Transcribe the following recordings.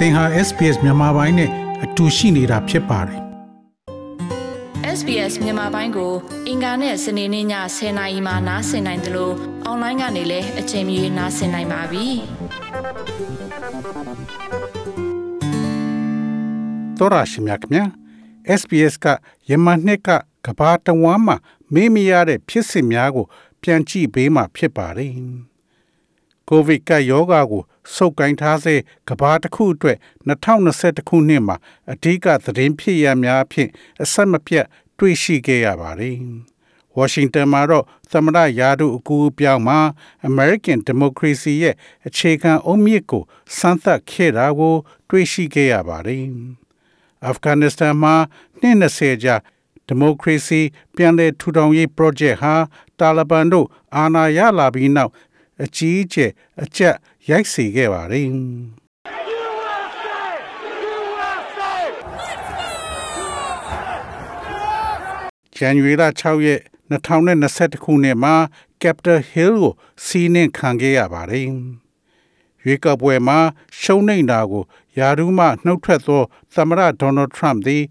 သင်ဟာ SPS မြန်မာပိုင်းနဲ့အတူရှိနေတာဖြစ်ပါတယ် SBS မြန်မာပိုင်းကို အင်ကာနဲ့စနေနေ့ည10:00နာရီမှနားဆင်နိုင်တယ်လို့အွန်လိုင်းကနေလည်းအချိန်မီနားဆင်နိုင်ပါပြီ။သောရရှိမြခင်ဗျာ SBS ကယမန်နှစ်ကကဘာတဝမ်းမှာမေးမရတဲ့ဖြစ်စဉ်များကို ပြန်ကြည့်ပေးမှဖြစ်ပါတယ်။ ကိုဗစ်ကပ်ရောဂါကိုစုပ်ကိုင်ထားစေကဘာတစ်ခုအတွက်2021ခုနှစ်မှာအဓိကသတင်းဖြစ်ရများဖြင့်အဆက်မပြတ်တွေ့ရှိခဲ့ရပါတယ်။ Washington မှာတော့သမ္မတယာဒုအကူအပြောင်းမှာ American Democracy ရဲ့အခြေခံအုတ်မြစ်ကိုစမ်းသပ်ခဲ့တာကို တွေ့ရှိခဲ့ရပါတယ်။ Afghanistan မှာနှစ်20ကြာဒီမိုကရေစီပြန်လည်ထူထောင်ရေး project ဟာတာလီဘန်တို့အာဏာရလာပြီးနောက် အကြီးအကျယ်အကျက်ရိုက်စေခဲ့ပါတယ်။ January 6ရက်2021ခုနှစ်မှာ Capitol Hill ကိုစီးနှင်ခံခဲ့ရပါတယ်။ရွေးကောက်ပွဲမှာရှုံးနိမ့်တာကိုယာရုမှနှုတ်ထွက်သောသမ္မတဒေါ်နယ်ထရမ့်သည်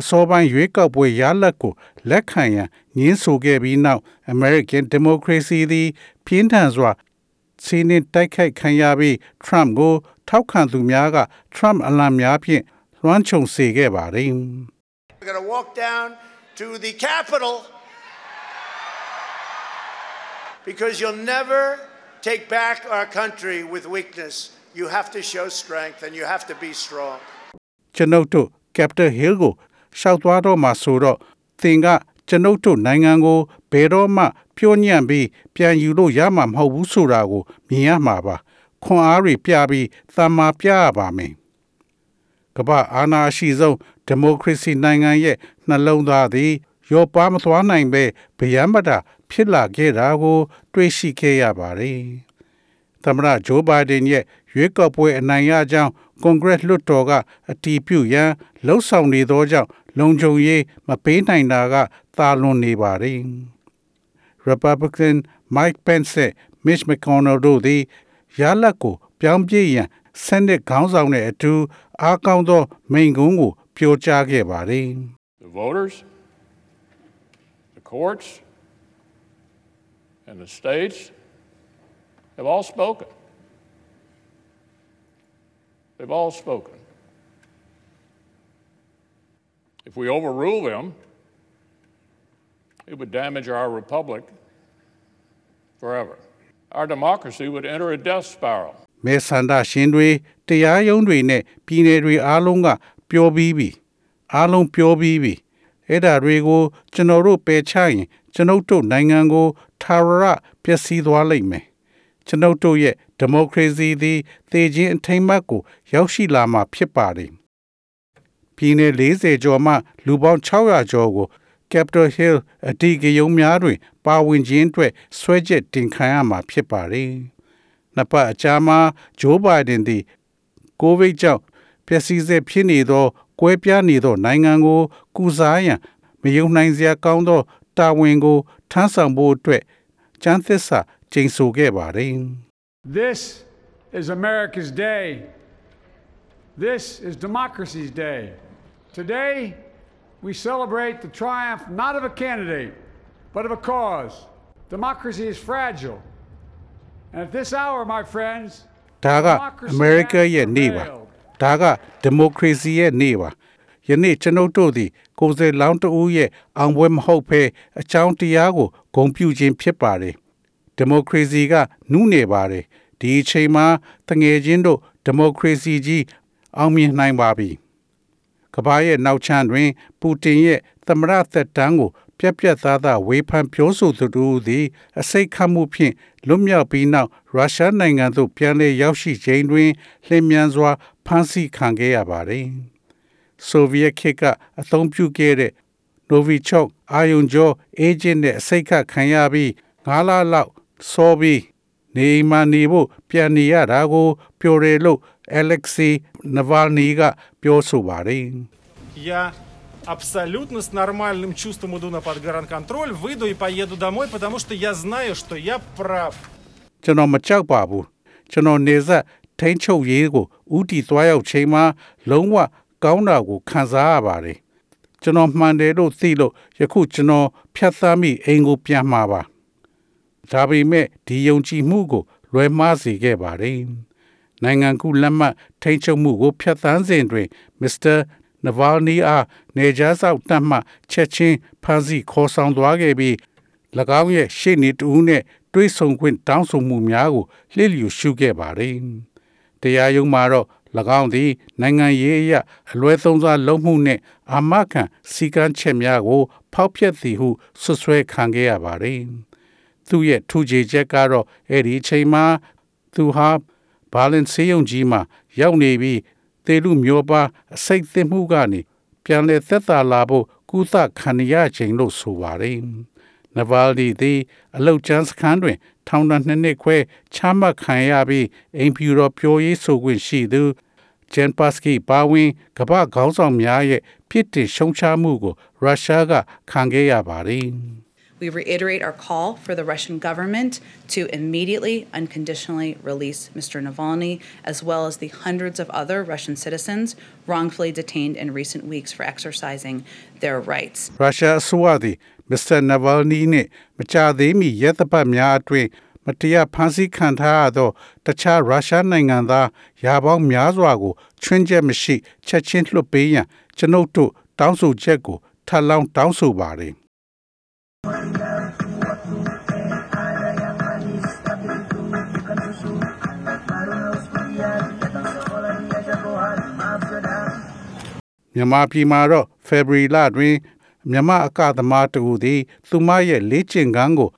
အစောပိုင်းရွေးကောက်ပွဲရလဒ်ကိုလက်ခံရန်ညှင်းဆိုခဲ့ပြီးနောက် American Democracy သည်ပြင်းထန်စွာစီးနှင်တိုက်ခိုက်ခံရပြီး Trump ကို ထောက်ခံသူများက Trump အလံများဖြင့်လွှမ်းခြုံစေခဲ့ပါတယ်။ We're going to walk down to the Capitol because you'll never take back our country with weakness. You have to show strength and you have to be strong. ကျွန်ုပ်တို့ Capitol Hill ကို ရှောက်သွားတော့မှာဆိုတော့သင်ကကျွန်ုပ်တို့နိုင်ငံကိုဘယ်တော့မှပြိုညံ့ပြီးပြန်ယူလို့ရမှာမဟုတ်ဘူးဆိုတာကိုမြင်ရမှာပါခွန်အားတွေပြပြီးသမ္မာပြရပါမယ်ကမ္ဘာအာဏာရှိဆုံးဒီမိုကရေစီနိုင်ငံရဲ့နှလုံးသားသည်ရောပါမသွားနိုင်ပဲဗျမ်းမတာဖြစ်လာခဲ့တာကို တွေ့ရှိခဲ့ရပါတယ်သမ္မတဂျိုးဘိုင်ဒန်ရဲ့ရွေးကောက်ပွဲအနိုင်ရကြောင်းကွန်ဂရက်လွှတ်တော်ကအတည်ပြုရန်လှုံ့ဆော်နေသောကြောင့် လုံခြုံရေးမပေးနိုင်တာကသာလွန်နေပါတယ်။ Republican Mike Pence နဲ့ Mitch McConnell တို့သည်ရလဒ်ကိုပြောင်းပြရန်ဆန်တဲ့ခေါင်းဆောင်နဲ့အတူအားကောင်းသောမိန့်ခွန်းကိုပြောကြားခဲ့ပါတယ်။ The voters, the courts, and the states have all spoken. They've all spoken. If we overrule them, it would damage our republic forever. Our democracy would enter a death spiral. မဲဆန္ဒရှင်တွေတရားရုံးတွေနဲ့ပြည်내တွေအားလုံးကပြောပြီးပြီအားလုံးပြောပြီးပြီအဲ့ဒါတွေကိုကျွန်တော်တို့ပယ်ချရင်ကျွန်ုပ်တို့နိုင်ငံကိုထာဝရပျက်စီးသွားလိမ့်မယ်ကျွန်ုပ်တို့ရဲ့ဒီမိုကရေစီသည်သေခြင်းအထိမ်းအမှတ်ကို ရောက်ရှိလာမှာဖြစ်ပါတယ် ပြည်내40ကျော်မှလူပေါင်း600ကျော်ကို Capitol Hill အတီးကရုံများတွင် ပါဝင်ခြင်းအတွက်ဆွဲချက်တင်ခံရမှာဖြစ်ပါတယ်။နှစ်ပတ်အကြာမှာဂျိုးဘိုင်ဒန်သည်ကိုဗစ်ကြောင့်ပျက်စီးစေဖြစ်နေသောကွဲပြားနေသောနိုင်ငံကို ကုစားရန်မယုံနိုင်စရာကောင်းသောတာဝန်ကိုထမ်းဆောင်ဖို့အတွက်ကျမ်းသစ္စာကျိန်ဆိုခဲ့ပါတယ်။ This is America's day. This is democracy's day. Today, we celebrate the triumph not of a candidate, but of a cause. Democracy is fragile. And at this hour, my friends, ဒါက democracy အမေရိက has ရဲ့နေ့ပါ prevailed. ဒါကဒီမိုကရေစီရဲ့နေ့ပါယနေ့ကျွန်ုပ်တို့သည်ကိုယ်စားလောင်းတဦးရဲ့အောင်ပွဲမဟုတ်ဘဲအကြောင်းတရားကိုဂုဏ်ပြုခြင်းဖြစ်ပါတယ်ဒီမိုကရေစီကနုနေပါတယ်ဒီအချိန်မှာတငယ်ချင်းတို့ဒီမိုကရေစီကြီး အောင်မြင်နိုင်ပါပြီကမ္ဘာရဲ့နောက်ချမ်းတွင် ပူတင်ရဲ့သမရသက်တမ်းကိုပြက်ပြက်သားသားဝေဖန်ပြောဆိုသူတို့သည် အစိတ်ခတ်မှုဖြင့်လွတ်မြောက်ပြီးနောက်ရုရှားနိုင်ငံသို့ပြန်လည်ရောက်ရှိခြင်းတွင်လျင်မြန်စွာဖမ်းဆီးခံခဲ့ရပါတယ်။ဆိုဗီယက်ခေတ်ကအသုံးပြုခဲ့တဲ့ Novichok အာယုံကျော်အေဂျင့်နဲ့အစိတ်ခတ်ခံရပြီး9လလောက်စောပြီး နေအိမ်မှာနေဖို့ပြန်နေရတာကိုပြောတယ်လို့ Alexei Navalny ကပြောဆိုပါတယ်။ Я абсолютно с нормальным чувством иду на подгранконтроль, выйду и поеду домой, потому что я знаю, что я прав. ကျွန်တော်မကြောက်ပါဘူးကျွန်တော်နေဆက် ထိန်းချုပ်ရေးကိုဥတီသွားရောက်ချိန်မှာလုံးဝကောင်းတာကိုခံစားရပါတယ်ကျွန်တော်မှန်တယ်လို့သိလို့ယခုကျွန်တော်ဖြတ်သန်းမိအိမ်ကိုပြန်မှာပါ ဒါပေမဲ့ဒီယုံကြည်မှုကိုလွဲမှားစေခဲ့ပါတယ်နိုင်ငံကူလက်မှတ်ထိန်းချုပ်မှုကိုဖျက်ဆီးစဉ်တွင်မစ္စတာနဗာနီအားနေကြားဆောက်တတ်မှချက်ချင်းဖမ်းဆီးခေါ်ဆောင်သွားခဲ့ပြီး၎င်းရဲ့ရှေ့နေတူနဲ့တွေးဆုံခွင့်တောင်းဆိုမှုများကိုလှစ်လျူရှုခဲ့ပါတယ်။တရားရုံးမှာတော့၎င်းသည်နိုင်ငံရေးအရအလွဲသုံးစားလုပ်မှုနှင့်အာမခံစီကံချက်များကို ဖောက်ဖျက်သည်ဟုဆွဆွဲခံခဲ့ရပါတယ်။ သူရဲ့ထူခြေချက်ကတော့အဲ့ဒီအချိန်မှာသူဟာဘာလင်ဆေးရုံကြီးမှာရောက်နေပြီးသေလူမျိုးပါအစိတ်သစ်မှုကနေပြန်လည်သက်သာလာဖို့ကုသခံရခြင်းလို့ဆိုပါတယ်။နဗာလ်ဒီသည်အလုတ်ချမ်းစခန်းတွင် ထောင်ဒဏ်နှစ်နှစ်ခွဲချမှတ်ခံရပြီးအိမ်ဖြူတော်ပြောရေးဆိုခွင့်ရှိသူဂျန်ပါစကီပါဝင်ကမ္ဘာခေါင်းဆောင်များရဲ့ပြစ်တင်ရှုံချမှုကိုရုရှားကခံခဲ့ရပါတယ်။ We reiterate our call for the Russian government to immediately, unconditionally release Mr. Navalny, as well as the hundreds of other Russian citizens wrongfully detained in recent weeks for exercising their rights. ရုရှားအစိုးရသည်မစ္စတာနဗာလ်နီနှင့်မကြာသေးမီရက်သပတ်များအတွင်းမတရားဖမ်းဆီးခံထားရသောတခြားရုရှားနိုင်ငံသားရာပေါင်းများစွာကိုချွင်းချက်မရှိချက်ချင်းလွှတ်ပေးရန်ကျွန်ုပ်တို့တောင်းဆိုချက်ကိုထပ်လောင်းတောင်းဆိုပါတယ် မြန်မာပြည်မှာတော့ February လတွင်မြန်မာအကသမားတူသည် သူမရဲ့လေ့ကျင့်ခန်းကို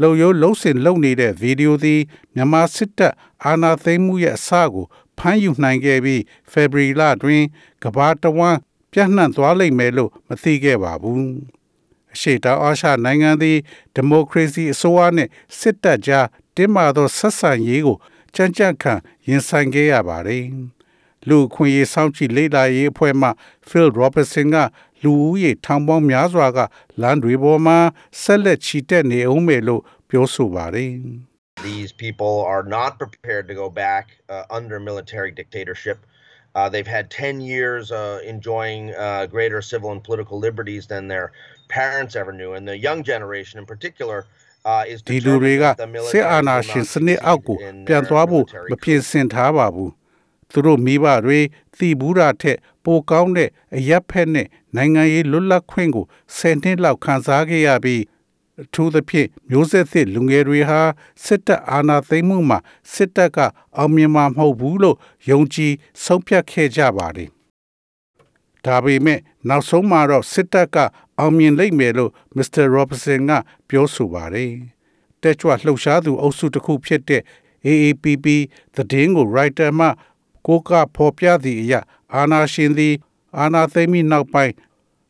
လုံရိုးလုံးစင်လုပ်နေတဲ့ဗီဒီယိုသည်မြန်မာစစ်တပ်အာဏာသိမ်းမှုရဲ့အစကိုဖမ်းယူနိုင်ခဲ့ပြီး February လတွင်ကမ္ဘာတဝန်းပြန့်နှံ့သွားလိမ့်မယ်လို့မသိခဲ့ပါဘူး။အရှိတောင်အာရှနိုင်ငံသည်ဒီမိုကရေစီအစိုးရနှင့်စစ်တပ်ကြားတင်းမာသောဆက်ဆံရေးကိုကြံ့ကြံ့ခံရင်ဆိုင်ခဲ့ရပါတယ်။ လူခွင့်ရေးစောင့်ကြည့်လေ့လာရေးအဖွဲ့မှ Phil Robertson ကလူဦးရေထောင်ပေါင်းများစွာကလမ်းတွေပေါ်မှာဆက်လက်ချီတက်နေအောင်မယ်လို့ပြောဆိုပါတယ် These people are not prepared to go back uh, under military dictatorship. Uh, they've had 10 years uh, enjoying uh, greater civil and political liberties than their parents ever knew. And the young generation in particular uh, is ဒီလူတွေက determined that the စစ် military အာဏာ will ရှင် not စနစ်အောက်ကို succeed in ပြန် their သွားဖို့ military မပြင်ဆင်ထားပါဘူး သူတို့မိဘတွေသိဘူးတာထက် ပိုကောင်းတဲ့အရက်ဖက်နဲ့နိုင်ငံရေးလွတ်လပ်ခွင့်ကိုဆယ်နှစ်လောက်ခံစားခဲ့ရပြီးအထူးသဖြင့်မျိုးဆက်သစ်လူငယ်တွေဟာစစ်တပ်အာဏာသိမ်းမှုမှာစစ်တပ်ကအောင်မြင်မှာမဟုတ်ဘူးလို့ယုံကြည်ဆုံးဖြတ်ခဲ့ကြပါတယ်ဒါပေမဲ့နောက်ဆုံးမှာတော့စစ်တပ်ကအောင်မြင်လိမ့်မယ်လို့မစ္စတာရောဘဆန်ကပြောဆိုပါတယ်။တက်ကြွလှုပ်ရှားသူအုပ်စုတစ်ခုဖြစ်တဲ့ AAPP သတင်းကို writer မှ ကိုကဖော်ပြသည့်အရာအာနာရှင်သည်အာနာသိမ့်မိနောက်ပိုင်း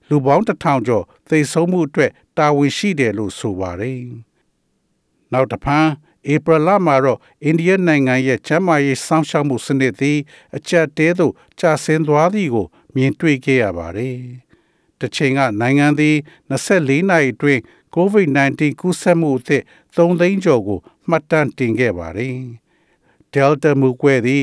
လူပေါင်းတစ်ထောင်ကျော်သိဆုံးမှုအတွက်တာဝန်ရှိတယ်လို့ဆိုပါတယ်။နောက်တစ်ဖန်ဧပြီလမှာတော့အိန္ဒိယနိုင်ငံရဲ့ချမ်းမာရေးစောင့်ရှောက်မှုစနစ်သည်အကျပ်တဲသို့ကျဆင်းသွားသည်ကို မြင်တွေ့ခဲ့ရပါတယ်။တစ်ချိန်ကနိုင်ငံသည်24နာရီအတွင်း COVID-19 ကူးစက်မှုအသစ်3သိန်းကျော်ကိုမှတ်တမ်းတင်ခဲ့ပါတယ်။ Delta မျိုးကွဲသည်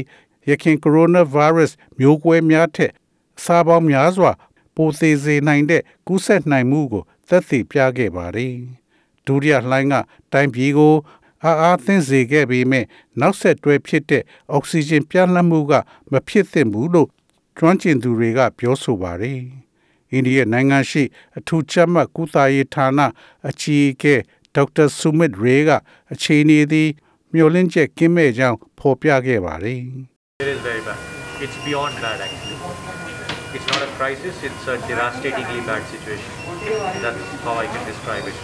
ရခင် coronavirus မျိုးကွဲများထက်အစားပေါင်းများစွာ ပိုသေးစေနိုင်တဲ့ကူးစက်နိုင်မှုကိုသက်သေပြခဲ့ပါတယ်။ဒုတိယလှိုင်းကတိုင်းပြည်ကိုအားအားသင့်စေခဲ့ပေမဲ့နောက်ဆက်တွဲဖြစ်တဲ့အောက်ဆီဂျင်ပြန့်နှံ့မှုကမဖြစ်သင့်ဘူးလို့ကျွမ်းကျင်သူတွေက ပြောဆိုပါတယ်။အိန္ဒိယနိုင်ငံရှိအထူးချက်မှတ်ကုသရေးဌာနအကြီးအကဲဒေါက်တာဆူမစ်ရေကအခြေအနေသည်မျှော်လင့်ချက်ကင်းမဲ့ကြောင်းဖော်ပြခဲ့ပါတယ်။ It is very bad. It's beyond bad, actually. It's not a crisis, it's a devastatingly bad situation. That's how I can describe it.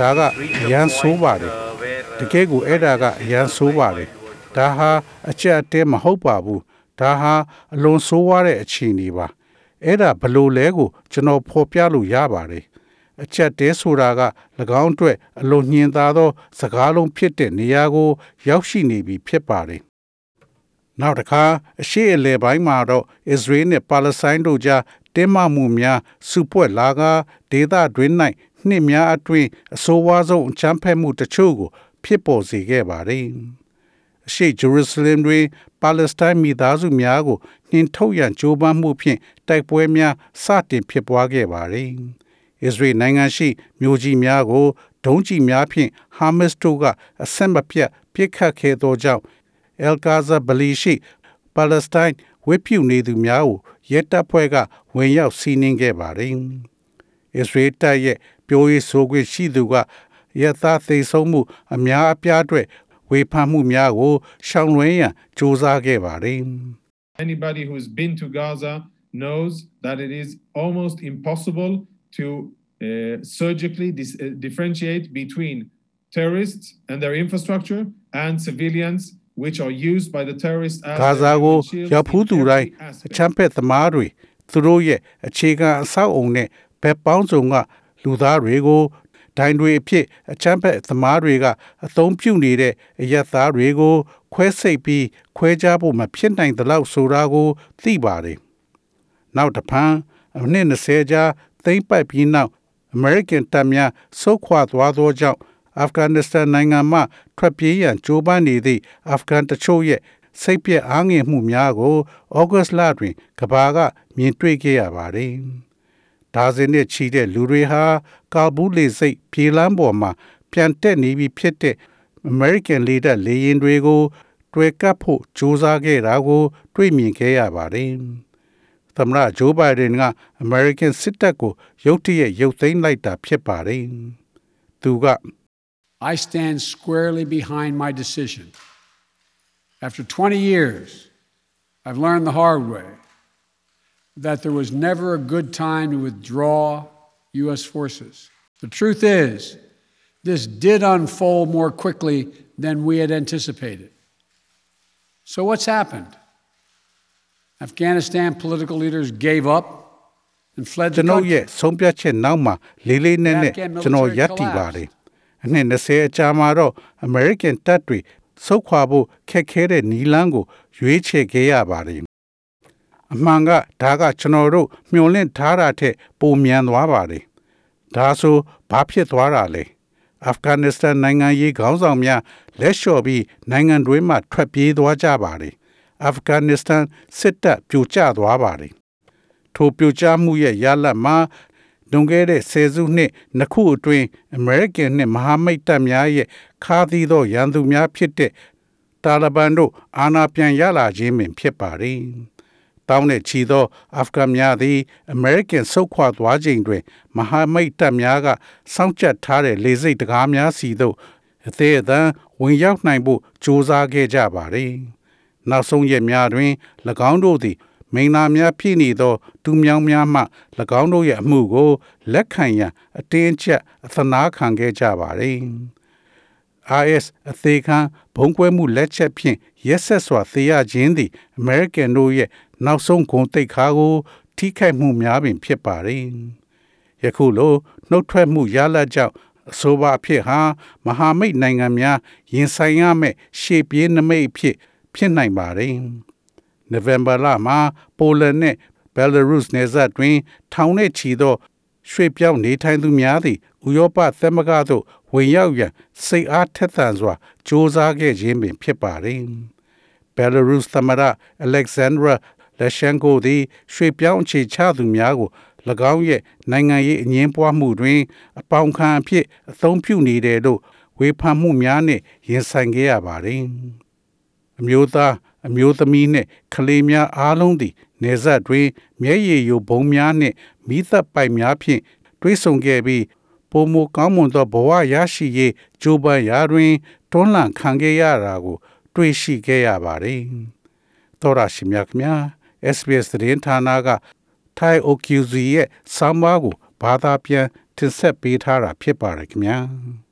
ဒါက Reached အ a ရန် point, ဆိုးပါတယ် uh, where, uh, တကယ်ကိုအဲ့ဒါကအရန်ဆိုးပါတယ်ဒါဟာအချက်အတဲမဟုတ်ပါဘူးဒါဟာအလွန်ဆိုးဝါးတဲ့အခြေအနေပါအဲ့ဒါဘလို့လဲကိုကျွန်တော်ဖော်ပြလို့ရပါတယ်အချက်တဲဆိုတာက၎င်းအတွက်အလွန်ညင်သာသော စကားလုံးဖြစ်တဲ့နေရာကို ရောက်ရှိနေပြီဖြစ်ပါတယ် နောက်တစ်ခါအရှိအလဲပိုင်းမှာတော့အစ္စရေးနဲ့ပါလက်စတိုင်းတို့ကြားတင်းမာမှုများစုပွက်လာကဒေသတွင်း၌နှစ်များအတွင်းအဆိုးဝါးဆုံးအကြမ်းဖက်မှုတချို့ကို ဖြစ်ပေါ်စေခဲ့ပါတယ်။အရှိဂျေရုဆလင်တွင်ပါလက်စတိုင်းမိသားစုများကိုနှင်ထုတ်ရန်ကြိုးပမ်းမှုဖြင့်တိုက်ပွဲများစတင်ဖြစ်ပွားခဲ့ပါသည်။အစ္စရေးနိုင်ငံရှိမြို့ကြီးများကိုဒုံးကျည်များဖြင့်ဟာမတ်တို့ကအဆက်မပြတ်ပစ်ခတ်ခဲ့သောကြောင့် အယ်ကာဇာဘလီရှိပါလက်စတိုင်းဝစ်ပြူနေသူများကိုရဲတပ်ဖွဲ့ကဝင်ရောက်စီးနင်းခဲ့ပါတယ်။အစ္စရေးတပ်ရဲ့ပြောရေးဆိုခွင့်ရှိသူကရသသိဆုံးမှုအများအပြားအတွက်ဝေဖန်မှုများကိုရှောင်လွှဲရန်စ조사ခဲ့ပါတယ်။ Anybody who's been to Gaza knows that it is almost impossible to uh, surgically dis- uh, differentiate between terrorists and their infrastructure and civilians which are used by the terrorists as ဂါဇာ their ကို human shields ရောက်ဖူး in သူတိုင်း every အ aspect. ချမ်းဖက်သမားတွေသူတို့ရဲ့အခြေခံအဆောက်အုံနဲ့ဘက်ပေါင်းစုံက လူသားတွေကိုဒိုင်တွေအဖြစ်အချမ်းဖက်သမားတွေကအသုံးပြုနေတဲ့အရက်သားတွေကိုခွဲစိတ်ပြီးခွဲခြားဖို့မဖြစ်နိုင်သလောက်ဆိုတာကိုသိပါတယ်။နောက်တစ်ဖန်အနှစ်20ကြာသိမ့်ပိုက်ပြီးနောက် American တပ်များဆုတ်ခွာသွားသောကြောင့် အာဖဂန်နစ္စတန်နိုင်ငံမှထွက်ပြေးရန်ကြိုးပမ်းနေသည့်အာဖဂန်တချို့ရဲ့စိတ်ပြည့်အားငယ်မှုများကိုဩဂတ်လတွင်ကဘာကမြင်တွေ့ခဲ့ရပါတယ်။ဒါဇင်နဲ့ချီတဲ့လူတွေဟာကာဘူးလေစိတ်ပြေးလန်းပေါ်မှာပြန်တက်နေပြီဖြစ်တဲ့ American လေတပ်လေယာဉ်တွေကိုတွေ့ကပ်ဖို့ကြိုးစားခဲ့တာကို တွေ့မြင်ခဲ့ရပါတယ်။သမ္မတဂျိုးဘိုင်ဒန်က American စစ်တပ်ကိုရုတ်တရက်ရုတ်သိမ်းလိုက်တာဖြစ်ပါတယ်။သူက I stand squarely behind my decision. After 20 years, I've learned the hard way that there was never a good time to withdraw U.S. forces. The truth is, this did unfold more quickly than we had anticipated. So, what's happened? Afghanistan political leaders gave up and fled ကျွ the န်တော် country. ရဲ့ဆုံးဖြတ်ချက်နောက်မှာလေးလေးနက်နက်ကျွန်တော်ရပ်တည်ပါတယ် အနှစ်20အကြာမှာတော့ American တပ်တွေဆုတ်ခွာဖို့ခက်ခဲတဲ့နီလန်းကိုရွေးချယ်ခဲ့ရပါတယ်အမှန်ကဒါကကျွန်တော်တို့မျှော်လင့်ထားတာထက်ပိုမြန်သွားပါတယ်ဒါဆိုဘာဖြစ်သွားတာလဲအာဖဂန်နစ္စတန်နိုင်ငံရေးခေါင်းဆောင်များလက်လျှော့ပြီးနိုင်ငံတွင်းမှထွက်ပြေးသွားကြပါတယ်အာဖဂန်နစ္စတန်စစ်တပ်ပြိုကျသွားပါတယ်ထိုပြိုကျမှုရဲ့ရလဒ်မှာ လွန်ခဲ့တဲ့ဆယ်စုနှစ်နှစ်ခုအတွင်း American နဲ့မဟာမိတ်တပ်များရဲ့ခါးသီးသောရန်သူများဖြစ်တဲ့တာလီဘန်တို့အာဏာပြန်ရလာခြင်းပင်ဖြစ်ပါတယ်။တောင်းတဲ့ချီသောအာဖဂန်များသည် American ဆုတ်ခွာသွားချိန်တွင်မဟာမိတ်တပ်များကစောင့်ကြပ်ထားတဲ့လေဆိပ်တကားများစီသို့အသေးအသံဝင်ရောက်နိုင်ဖို့ကြိုးစားခဲ့ကြပါတယ်။နောက်ဆုံးရက်များတွင်၎င်းတို့သည် မိန်နာများဖြစ်နေသောတူမြောင်များမှ၎င်းတို့ရဲ့အမှုကို လက်ခံရန်အတင်းအကျပ်အသနာခံခဲ့ကြပါသည်။ IS အသေးခံဘုံကွဲမှုလက်ချက်ဖြင့်ရက်ဆက်စွာသေရခြင်းသည် American တို့ရဲ့နောက်ဆုံးဂုဏ်သိက္ခာကို ထိခိုက်မှုများပင်ဖြစ်ပါသည်။ယခုလိုနှုတ်ထွက်မှုရလဒ်ကြောင့်အဆိုပါအဖြစ်ဟာမဟာမိတ်နိုင်ငံများရင်ဆိုင်ရမယ့်ရှေ့ပြေးနမိတ်အဖြစ်ဖြစ်နိုင်ပါတယ်။ နိုဝင်ဘာလမှာပိုလန်နဲ့ဘယ်လာရုစ်နယ်စပ်တွင် ထောင်နဲ့ချီသောရွှေ့ပြောင်းနေထိုင်သူများသည်ဥရောပသမဂ္ဂသို့ဝင်ရောက်ရန်စိတ်အားထက်သန်စွာစ조사ခဲ့ခြင်းပင်ဖြစ်ပါသည်ဘယ်လာရုစ်သမ္မတအလက်ဇန်ဒရာလက်ရှန်ကိုသည်ရွှေ့ပြောင်းအခြေချသူများကို၎င်းရဲ့နိုင်ငံရေးအငင်းပွားမှုတွင် အပေါင်ခံအဖြစ်အသုံးပြုနေတယ်လို့ဝေဖန်မှုများနှင့်ရင်ဆိုင်ခဲ့ရပါတယ်အမျိုးသား အမျိုးသမီးနှင့်ကလေးများအားလုံးသည်နေဆက်တွင်မျက်ရည်ယိုဘုံများနှင့်မိသက်ပိုက်များဖြင့်တွဲဆုံခဲ့ပြီးပုံမကောင်းမွန်သောဘဝရရှိရေးကြိုးပမ်းရာတွင်တွန်းလှန်ခံခဲ့ရတာကို တွေ့ရှိခဲ့ရပါတယ်။သောရရှိမြတ်များ SBS သတင်းဌာနက Thai OQZ ရဲ့ဆောင်းပါးကိုဘာသာပြန်တင်ဆက်ပေးထားတာဖြစ်ပါတယ်ခင်ဗျာ။